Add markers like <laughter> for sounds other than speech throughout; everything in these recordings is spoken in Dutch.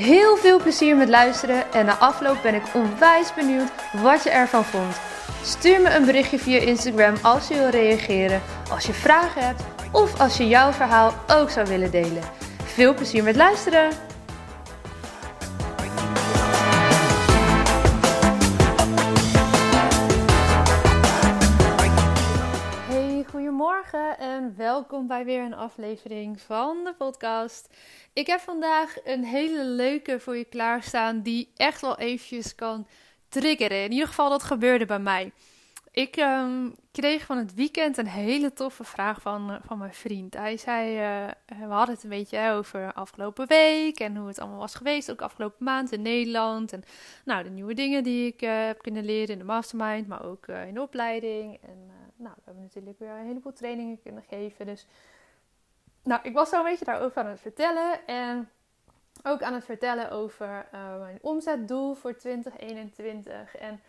Heel veel plezier met luisteren en na afloop ben ik onwijs benieuwd wat je ervan vond. Stuur me een berichtje via Instagram als je wil reageren, als je vragen hebt of als je jouw verhaal ook zou willen delen. Veel plezier met luisteren! Hey, goedemorgen en welkom bij weer een aflevering van de podcast. Ik heb vandaag een hele leuke voor je klaarstaan die echt wel eventjes kan triggeren. In ieder geval, dat gebeurde bij mij. Ik um, kreeg van het weekend een hele toffe vraag van, uh, van mijn vriend. Hij zei, uh, we hadden het een beetje over afgelopen week en hoe het allemaal was geweest. Ook afgelopen maand in Nederland. En nou, de nieuwe dingen die ik uh, heb kunnen leren in de mastermind, maar ook in de opleiding. En nou, we hebben natuurlijk weer een heleboel trainingen kunnen geven. Dus nou, ik was zo een beetje daarover aan het vertellen. En ook aan het vertellen over mijn omzetdoel voor 2021. En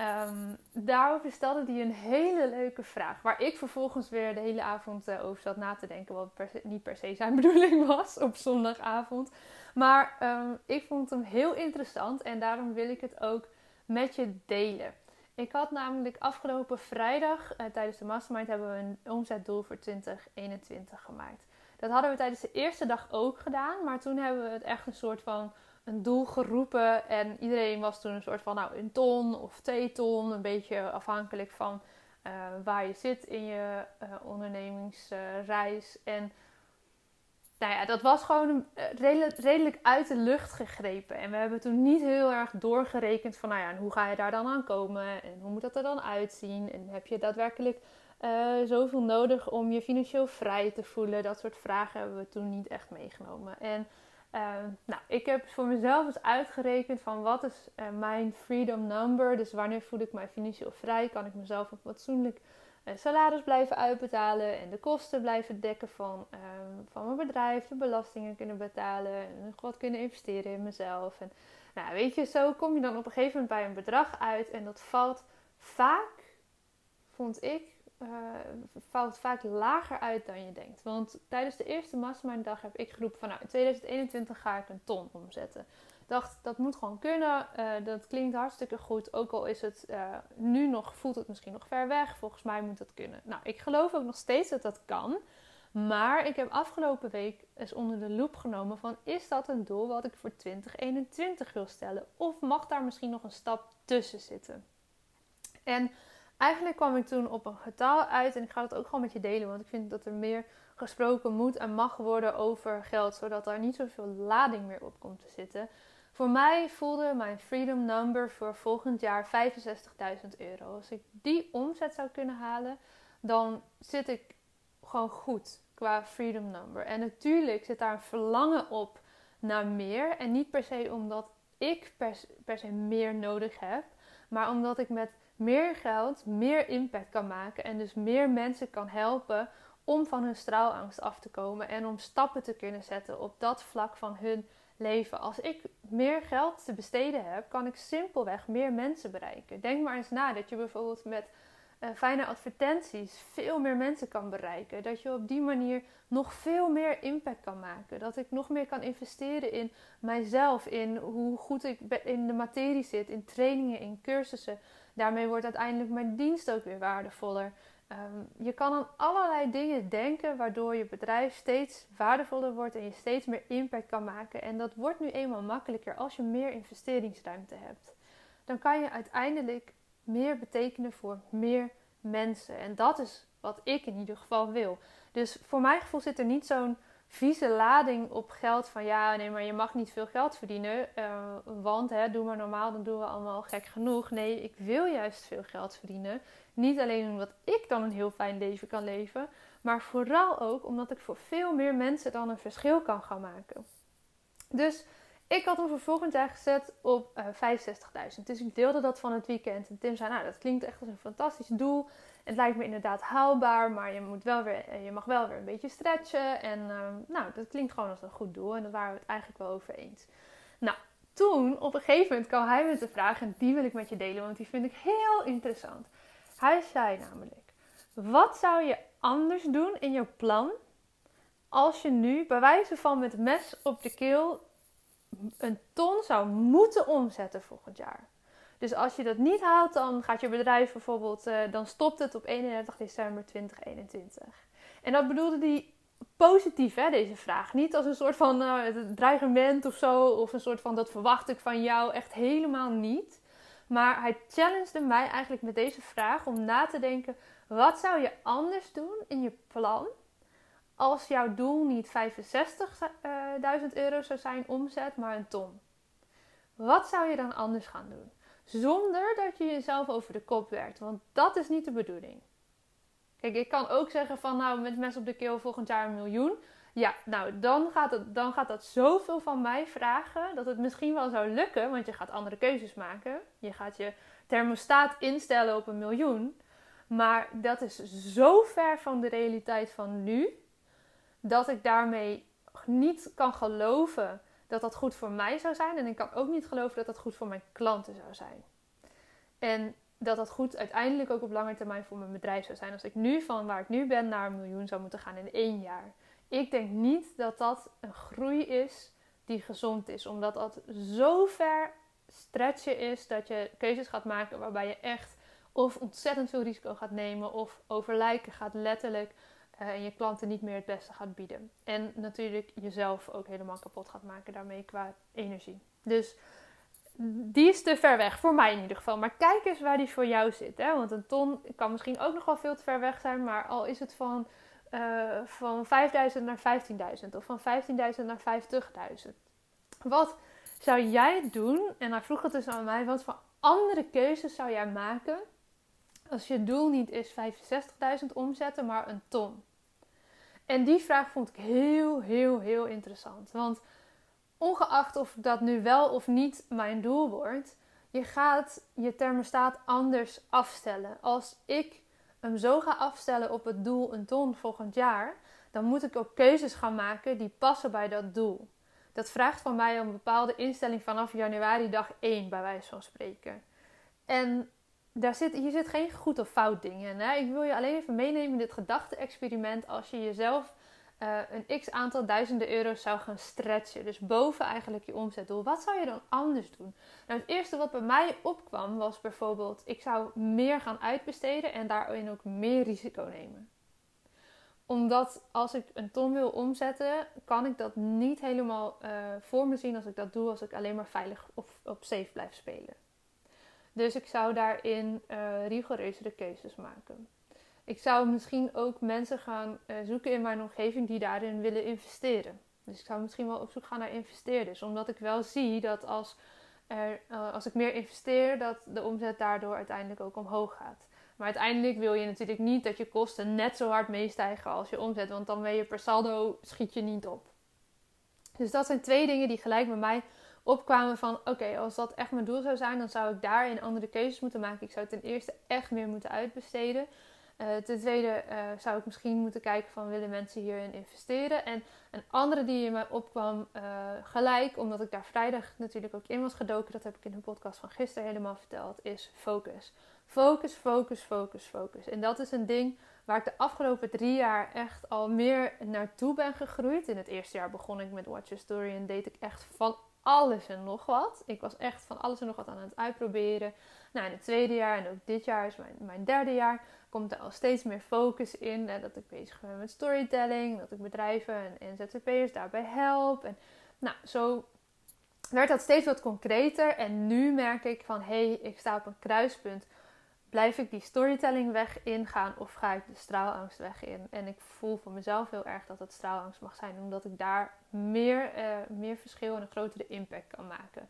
Um, daarover stelde hij een hele leuke vraag. Waar ik vervolgens weer de hele avond uh, over zat na te denken. Wat niet per se zijn <laughs> bedoeling was op zondagavond. Maar um, ik vond hem heel interessant en daarom wil ik het ook met je delen. Ik had namelijk afgelopen vrijdag uh, tijdens de mastermind hebben we een omzetdoel voor 2021 gemaakt. Dat hadden we tijdens de eerste dag ook gedaan. Maar toen hebben we het echt een soort van een doel geroepen. En iedereen was toen een soort van nou, een ton of twee ton. Een beetje afhankelijk van uh, waar je zit in je uh, ondernemingsreis. en nou ja, dat was gewoon redelijk, redelijk uit de lucht gegrepen. En we hebben toen niet heel erg doorgerekend van, nou ja, hoe ga je daar dan aan komen? En hoe moet dat er dan uitzien? En heb je daadwerkelijk uh, zoveel nodig om je financieel vrij te voelen? Dat soort vragen hebben we toen niet echt meegenomen. En uh, nou, ik heb voor mezelf eens uitgerekend van wat is uh, mijn freedom number. Dus wanneer voel ik mij financieel vrij? Kan ik mezelf een fatsoenlijk salaris blijven uitbetalen en de kosten blijven dekken van, van mijn bedrijf, de belastingen kunnen betalen en wat kunnen investeren in mezelf. En nou, weet je, zo kom je dan op een gegeven moment bij een bedrag uit en dat valt vaak, vond ik, uh, valt vaak lager uit dan je denkt. Want tijdens de eerste mastermind dag heb ik geroepen van nou, in 2021 ga ik een ton omzetten. Dacht, dat moet gewoon kunnen. Uh, dat klinkt hartstikke goed. Ook al is het uh, nu nog, voelt het misschien nog ver weg. Volgens mij moet dat kunnen. Nou, ik geloof ook nog steeds dat dat kan. Maar ik heb afgelopen week eens onder de loep genomen van is dat een doel wat ik voor 2021 wil stellen? Of mag daar misschien nog een stap tussen zitten? En eigenlijk kwam ik toen op een getal uit en ik ga het ook gewoon met je delen, want ik vind dat er meer gesproken moet en mag worden over geld, zodat daar niet zoveel lading meer op komt te zitten. Voor mij voelde mijn freedom number voor volgend jaar 65.000 euro. Als ik die omzet zou kunnen halen, dan zit ik gewoon goed qua freedom number. En natuurlijk zit daar een verlangen op naar meer. En niet per se omdat ik per, per se meer nodig heb, maar omdat ik met meer geld meer impact kan maken en dus meer mensen kan helpen om van hun straalangst af te komen en om stappen te kunnen zetten op dat vlak van hun leven. Als ik meer geld te besteden heb, kan ik simpelweg meer mensen bereiken. Denk maar eens na dat je bijvoorbeeld met uh, fijne advertenties veel meer mensen kan bereiken. Dat je op die manier nog veel meer impact kan maken. Dat ik nog meer kan investeren in mijzelf, in hoe goed ik in de materie zit, in trainingen, in cursussen. Daarmee wordt uiteindelijk mijn dienst ook weer waardevoller. Um, je kan aan allerlei dingen denken waardoor je bedrijf steeds waardevoller wordt en je steeds meer impact kan maken. En dat wordt nu eenmaal makkelijker als je meer investeringsruimte hebt. Dan kan je uiteindelijk meer betekenen voor meer mensen. En dat is wat ik in ieder geval wil. Dus voor mijn gevoel zit er niet zo'n vieze lading op geld van ja, nee, maar je mag niet veel geld verdienen. Uh, want hè, doe maar normaal, dan doen we allemaal gek genoeg. Nee, ik wil juist veel geld verdienen. Niet alleen omdat ik dan een heel fijn leven kan leven, maar vooral ook omdat ik voor veel meer mensen dan een verschil kan gaan maken. Dus Ik had hem jaar gezet op uh, eh, 65.000. Dus ik deelde dat van het weekend. En Tim zei, nou dat klinkt echt als een fantastisch doel. Het lijkt me inderdaad haalbaar, maar je, moet wel weer, eh, je mag wel weer een beetje stretchen. En ehm, nou, dat klinkt gewoon als een goed doel. En daar waren we het eigenlijk wel over eens. Nou, toen, op een gegeven moment, kwam hij met de vraag. En die wil ik met je delen, want die vind ik heel interessant. Hij zei namelijk, wat zou je anders doen in jouw plan als je nu, bij wijze van met mes op de keel, een ton zou moeten omzetten volgend jaar. Dus als je dat niet haalt, dan gaat je bedrijf bijvoorbeeld, uh, dan stopt het op 31 december 2021. En dat bedoelde hij positief, hè, deze vraag. Niet als een soort van uh, dreigement of zo, of een soort van dat verwacht ik van jou, echt helemaal niet. Maar hij challengede mij eigenlijk met deze vraag om na te denken: wat zou je anders doen in je plan als jouw doel niet 65.000 euro zou zijn omzet, maar een ton? Wat zou je dan anders gaan doen? Zonder dat je jezelf over de kop werkt, want dat is niet de bedoeling. Kijk, ik kan ook zeggen van nou, met mes op de keel volgend jaar een miljoen. Ja, nou, dan gaat, het, dan gaat dat zoveel van mij vragen dat het misschien wel zou lukken, want je gaat andere keuzes maken. Je gaat je thermostaat instellen op een miljoen. Maar dat is zo ver van de realiteit van nu, dat ik daarmee niet kan geloven dat dat goed voor mij zou zijn. En ik kan ook niet geloven dat dat goed voor mijn klanten zou zijn. En dat dat goed uiteindelijk ook op lange termijn voor mijn bedrijf zou zijn. Als ik nu van waar ik nu ben naar een miljoen zou moeten gaan in één jaar. Ik denk niet dat dat een groei is die gezond is. Omdat dat zo ver stretchen is dat je keuzes gaat maken waarbij je echt of ontzettend veel risico gaat nemen of overlijken gaat letterlijk uh, en je klanten niet meer het beste gaat bieden. En natuurlijk jezelf ook helemaal kapot gaat maken daarmee qua energie. Dus die is te ver weg, voor mij in ieder geval. Maar kijk eens waar die voor jou zit. Hè? Want een ton kan misschien ook nog wel veel te ver weg zijn. Maar al is het van, uh, van 5.000 naar 15.000 of van 15.000 naar 50.000. Wat zou jij doen? En hij vroeg het dus aan mij. Wat voor andere keuzes zou jij maken als je doel niet is 65.000 omzetten, maar een ton? En die vraag vond ik heel, heel, heel interessant. Want ongeacht of dat nu wel of niet mijn doel wordt, je gaat je thermostaat anders afstellen. Als ik hem zo ga afstellen op het doel een ton volgend jaar, dan moet ik ook keuzes gaan maken die passen bij dat doel. Dat vraagt van mij een bepaalde instelling vanaf januari dag 1, bij wijze van spreken. En daar zit, hier zit geen goed of fout ding in. Hè? Ik wil je alleen even meenemen in dit gedachte-experiment als je jezelf uh, een x aantal duizenden euro's zou gaan stretchen. Dus boven eigenlijk je omzetdoel. Wat zou je dan anders doen? Nou, het eerste wat bij mij opkwam was bijvoorbeeld: ik zou meer gaan uitbesteden en daarin ook meer risico nemen. Omdat als ik een ton wil omzetten, kan ik dat niet helemaal uh, voor me zien als ik dat doe, als ik alleen maar veilig of op safe blijf spelen. Dus ik zou daarin uh, rigoureuzere keuzes maken ik zou misschien ook mensen gaan uh, zoeken in mijn omgeving die daarin willen investeren. Dus ik zou misschien wel op zoek gaan naar investeerders. Omdat ik wel zie dat als, er, uh, als ik meer investeer, dat de omzet daardoor uiteindelijk ook omhoog gaat. Maar uiteindelijk wil je natuurlijk niet dat je kosten net zo hard meestijgen als je omzet. Want dan ben je per saldo schiet je niet op. Dus dat zijn twee dingen die gelijk bij mij opkwamen van... Oké, als dat echt mijn doel zou zijn, dan zou ik daarin andere keuzes moeten maken. Ik zou ten eerste echt meer moeten uitbesteden. Uh, ten tweede uh, zou ik misschien moeten kijken van willen mensen hierin investeren. En een andere die in mij opkwam uh, gelijk, omdat ik daar vrijdag natuurlijk ook in was gedoken, dat heb ik in de podcast van gisteren helemaal verteld, is focus. Focus, focus, focus, focus. En dat is een ding waar ik de afgelopen drie jaar echt al meer naartoe ben gegroeid. In het eerste jaar begon ik met Watch Your Story en deed ik echt van alles en nog wat. Ik was echt van alles en nog wat aan het uitproberen. Nou, in het tweede jaar en ook dit jaar is mijn, mijn derde jaar komt er al steeds meer focus in. dat ik bezig ben met storytelling. Dat ik bedrijven en ZZP'ers daarbij help. En nou, zo werd dat steeds wat concreter. En nu merk ik van, hé, hey, ik sta op een kruispunt. Blijf ik die storytelling weg ingaan of ga ik de straalangst weg in? En ik voel voor mezelf heel erg dat het straalangst mag zijn. Omdat ik daar meer, uh, meer verschil en een grotere impact kan maken.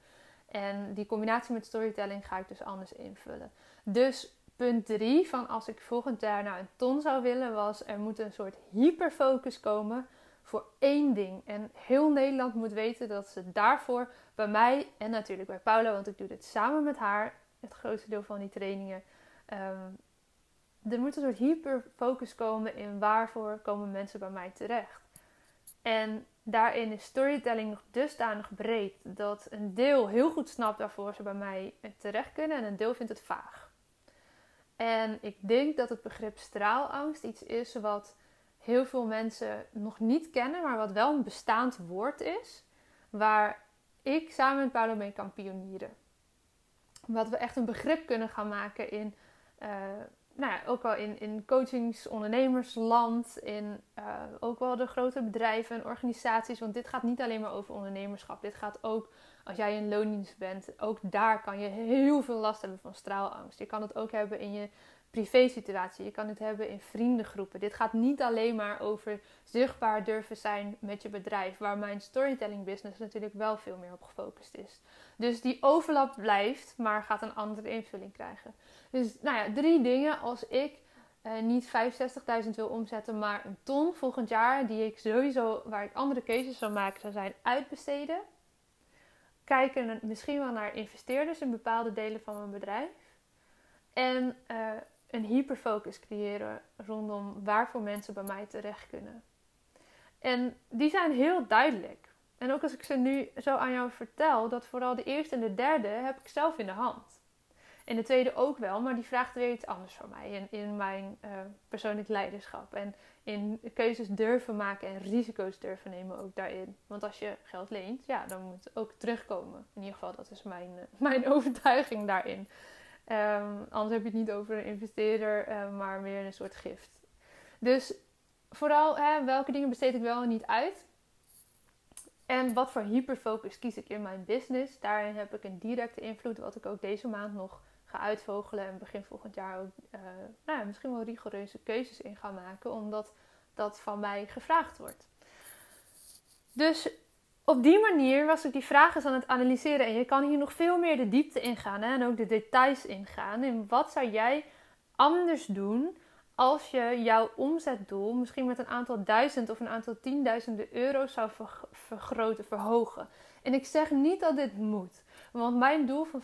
En die combinatie met storytelling ga ik dus anders invullen. Dus punt 3 van als ik volgend jaar naar een ton zou willen, was er moet een soort hyperfocus komen voor één ding. En heel Nederland moet weten dat ze daarvoor bij mij en natuurlijk bij Paula, want ik doe dit samen met haar, het grootste deel van die trainingen. Um, er moet een soort hyperfocus komen in waarvoor komen mensen bij mij terecht. En daarin is storytelling nog dusdanig breed dat een deel heel goed snapt waarvoor ze bij mij terecht kunnen en een deel vindt het vaag. En ik denk dat het begrip straalangst iets is wat heel veel mensen nog niet kennen, maar wat wel een bestaand woord is, waar ik samen met Paolo mee kan pionieren. Wat we echt een begrip kunnen gaan maken in uh, nou ja, ook wel in, in coachings, ondernemersland, in uh, ook wel de grote bedrijven en organisaties. Want dit gaat niet alleen maar over ondernemerschap. Dit gaat ook als jij in loondienst bent. Ook daar kan je heel veel last hebben van straalangst. Je kan het ook hebben in je privé situatie. Je kan het hebben in vriendengroepen. Dit gaat niet alleen maar over zichtbaar durven zijn met je bedrijf. Waar mijn storytelling business natuurlijk wel veel meer op gefocust is. Dus die overlap blijft, maar gaat een andere invulling krijgen. Dus nou ja, drie dingen. Als ik uh, niet 65.000 wil omzetten, maar een ton volgend jaar, die ik sowieso, waar ik andere keuzes zou maken, zou zijn uitbesteden. Kijken misschien wel naar investeerders in bepaalde delen van mijn bedrijf. En uh, een hyperfocus creëren rondom waarvoor mensen bij mij terecht kunnen. En die zijn heel duidelijk. En ook als ik ze nu zo aan jou vertel, dat vooral de eerste en de derde heb ik zelf in de hand. En de tweede ook wel, maar die vraagt weer iets anders van mij. In, in mijn uh, persoonlijk leiderschap. En in keuzes durven maken en risico's durven nemen ook daarin. Want als je geld leent, ja, dan moet het ook terugkomen. In ieder geval, dat is mijn, uh, <laughs> mijn overtuiging daarin. Um, anders heb je het niet over een investeerder, uh, maar meer een soort gift. Dus vooral hè, welke dingen besteed ik wel en niet uit. En wat voor hyperfocus kies ik in mijn business. Daarin heb ik een directe invloed, wat ik ook deze maand nog ga uitvogelen. En begin volgend jaar ook uh, nou ja, misschien wel rigoureuze keuzes in gaan maken, omdat dat van mij gevraagd wordt. Dus op die manier was ik die vragen aan het analyseren. En je kan hier nog veel meer de diepte ingaan hè? en ook de details ingaan. En wat zou jij anders doen als je jouw omzetdoel misschien met een aantal duizend of een aantal tienduizenden euro's zou vergroten, verhogen? En ik zeg niet dat dit moet. Want mijn doel van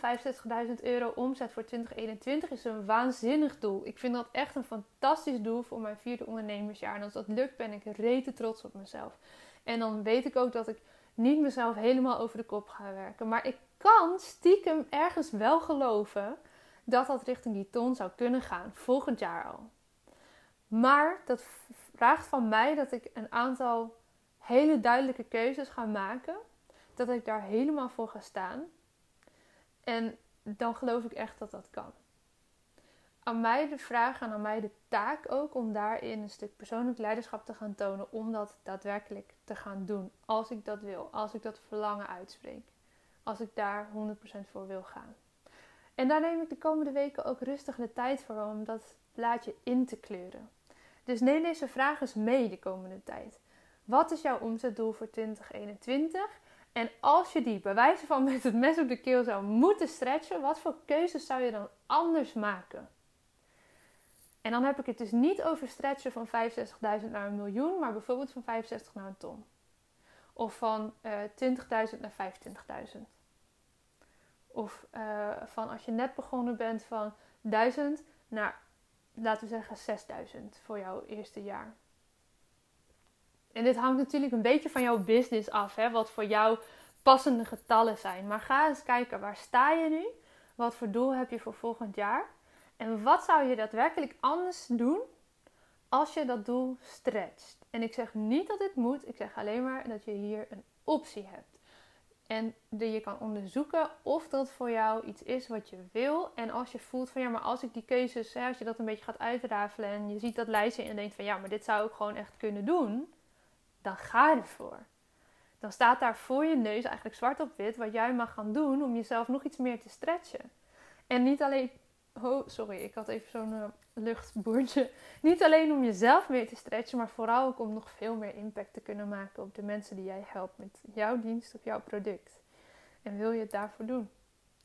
65.000 euro omzet voor 2021 is een waanzinnig doel. Ik vind dat echt een fantastisch doel voor mijn vierde ondernemersjaar. En als dat lukt, ben ik rete trots op mezelf. En dan weet ik ook dat ik niet mezelf helemaal over de kop ga werken. Maar ik kan stiekem ergens wel geloven dat dat richting die ton zou kunnen gaan, volgend jaar al. Maar dat vraagt van mij dat ik een aantal hele duidelijke keuzes ga maken. Dat ik daar helemaal voor ga staan. En dan geloof ik echt dat dat kan. Aan mij de vraag en aan mij de taak ook om daarin een stuk persoonlijk leiderschap te gaan tonen. Om dat daadwerkelijk te gaan doen. Als ik dat wil. Als ik dat verlangen uitspreek. Als ik daar 100% voor wil gaan. En daar neem ik de komende weken ook rustig de tijd voor om dat plaatje in te kleuren. Dus neem deze vraag eens mee de komende tijd. Wat is jouw omzetdoel voor 2021? En als je die bij wijze van met het mes op de keel zou moeten stretchen, wat voor keuzes zou je dan anders maken? En dan heb ik het dus niet over stretchen van 65.000 naar een miljoen, maar bijvoorbeeld van 65 naar een ton. Of van uh, eh, 20.000 naar 25.000. Of uh, van als je net begonnen bent van 1000 naar, laten we zeggen, 6000 voor jouw eerste jaar. En dit hangt natuurlijk een beetje van jouw business af, hè, wat voor jou passende getallen zijn. Maar ga eens kijken, waar sta je nu? Wat voor doel heb je voor volgend jaar? En wat zou je daadwerkelijk anders doen als je dat doel stretcht? En ik zeg niet dat dit moet, ik zeg alleen maar dat je hier een optie hebt. En dat je kan onderzoeken of dat voor jou iets is wat je wil. En als je voelt van ja, maar als ik die keuzes, als je dat een beetje gaat uitrafelen en je ziet dat lijstje en denkt van ja, maar dit zou ik gewoon echt kunnen doen dan ga ervoor. Dan staat daar voor je neus eigenlijk zwart op wit wat jij mag gaan doen om jezelf nog iets meer te stretchen. En niet alleen, oh sorry, ik had even zo'n uh, luchtboertje. <laughs> Niet alleen om jezelf meer te stretchen, maar vooral ook om nog veel meer impact te kunnen maken op de mensen die jij helpt met jouw dienst of jouw product. En wil je het daarvoor doen?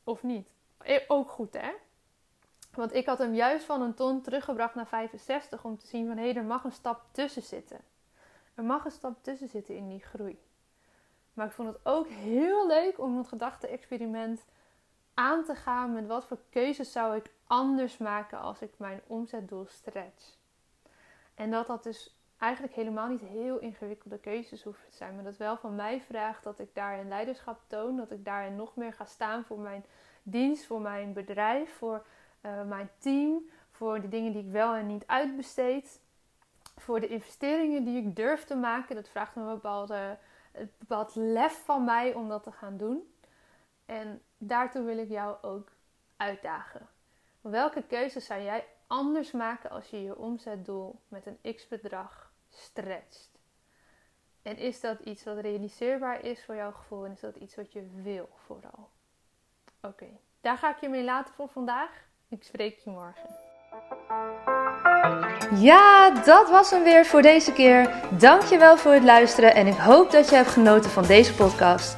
Of niet? Eh, ook goed hè? Want ik had hem juist van een ton teruggebracht naar 65 om te zien van hé, er mag een stap tussen zitten. Er mag een stap tussen zitten in die groei. Maar ik vond het ook heel leuk om het gedachte-experiment aan te gaan met wat voor keuzes zou ik anders maken als ik mijn omzetdoel stretch. En dat dat dus eigenlijk helemaal niet heel ingewikkelde keuzes hoeven te zijn. Maar dat wel van mij vraagt dat ik daarin leiderschap toon. Dat ik daarin nog meer ga staan voor mijn dienst, voor mijn bedrijf, voor uh, mijn team. Voor de dingen die ik wel en niet uitbesteed. Voor de investeringen die ik durf te maken. Dat vraagt een bepaalde, bepaald lef van mij om dat te gaan doen. En daartoe wil ik jou ook uitdagen. Welke keuzes zou jij anders maken als je je omzetdoel met een x-bedrag stretcht? En is dat iets wat realiseerbaar is voor jouw gevoel en is dat iets wat je wil vooral? Oké, daar ga ik je mee laten voor vandaag. Ik spreek je morgen. Ja, dat was hem weer voor deze keer. Dankjewel voor het luisteren en ik hoop dat je hebt genoten van deze podcast.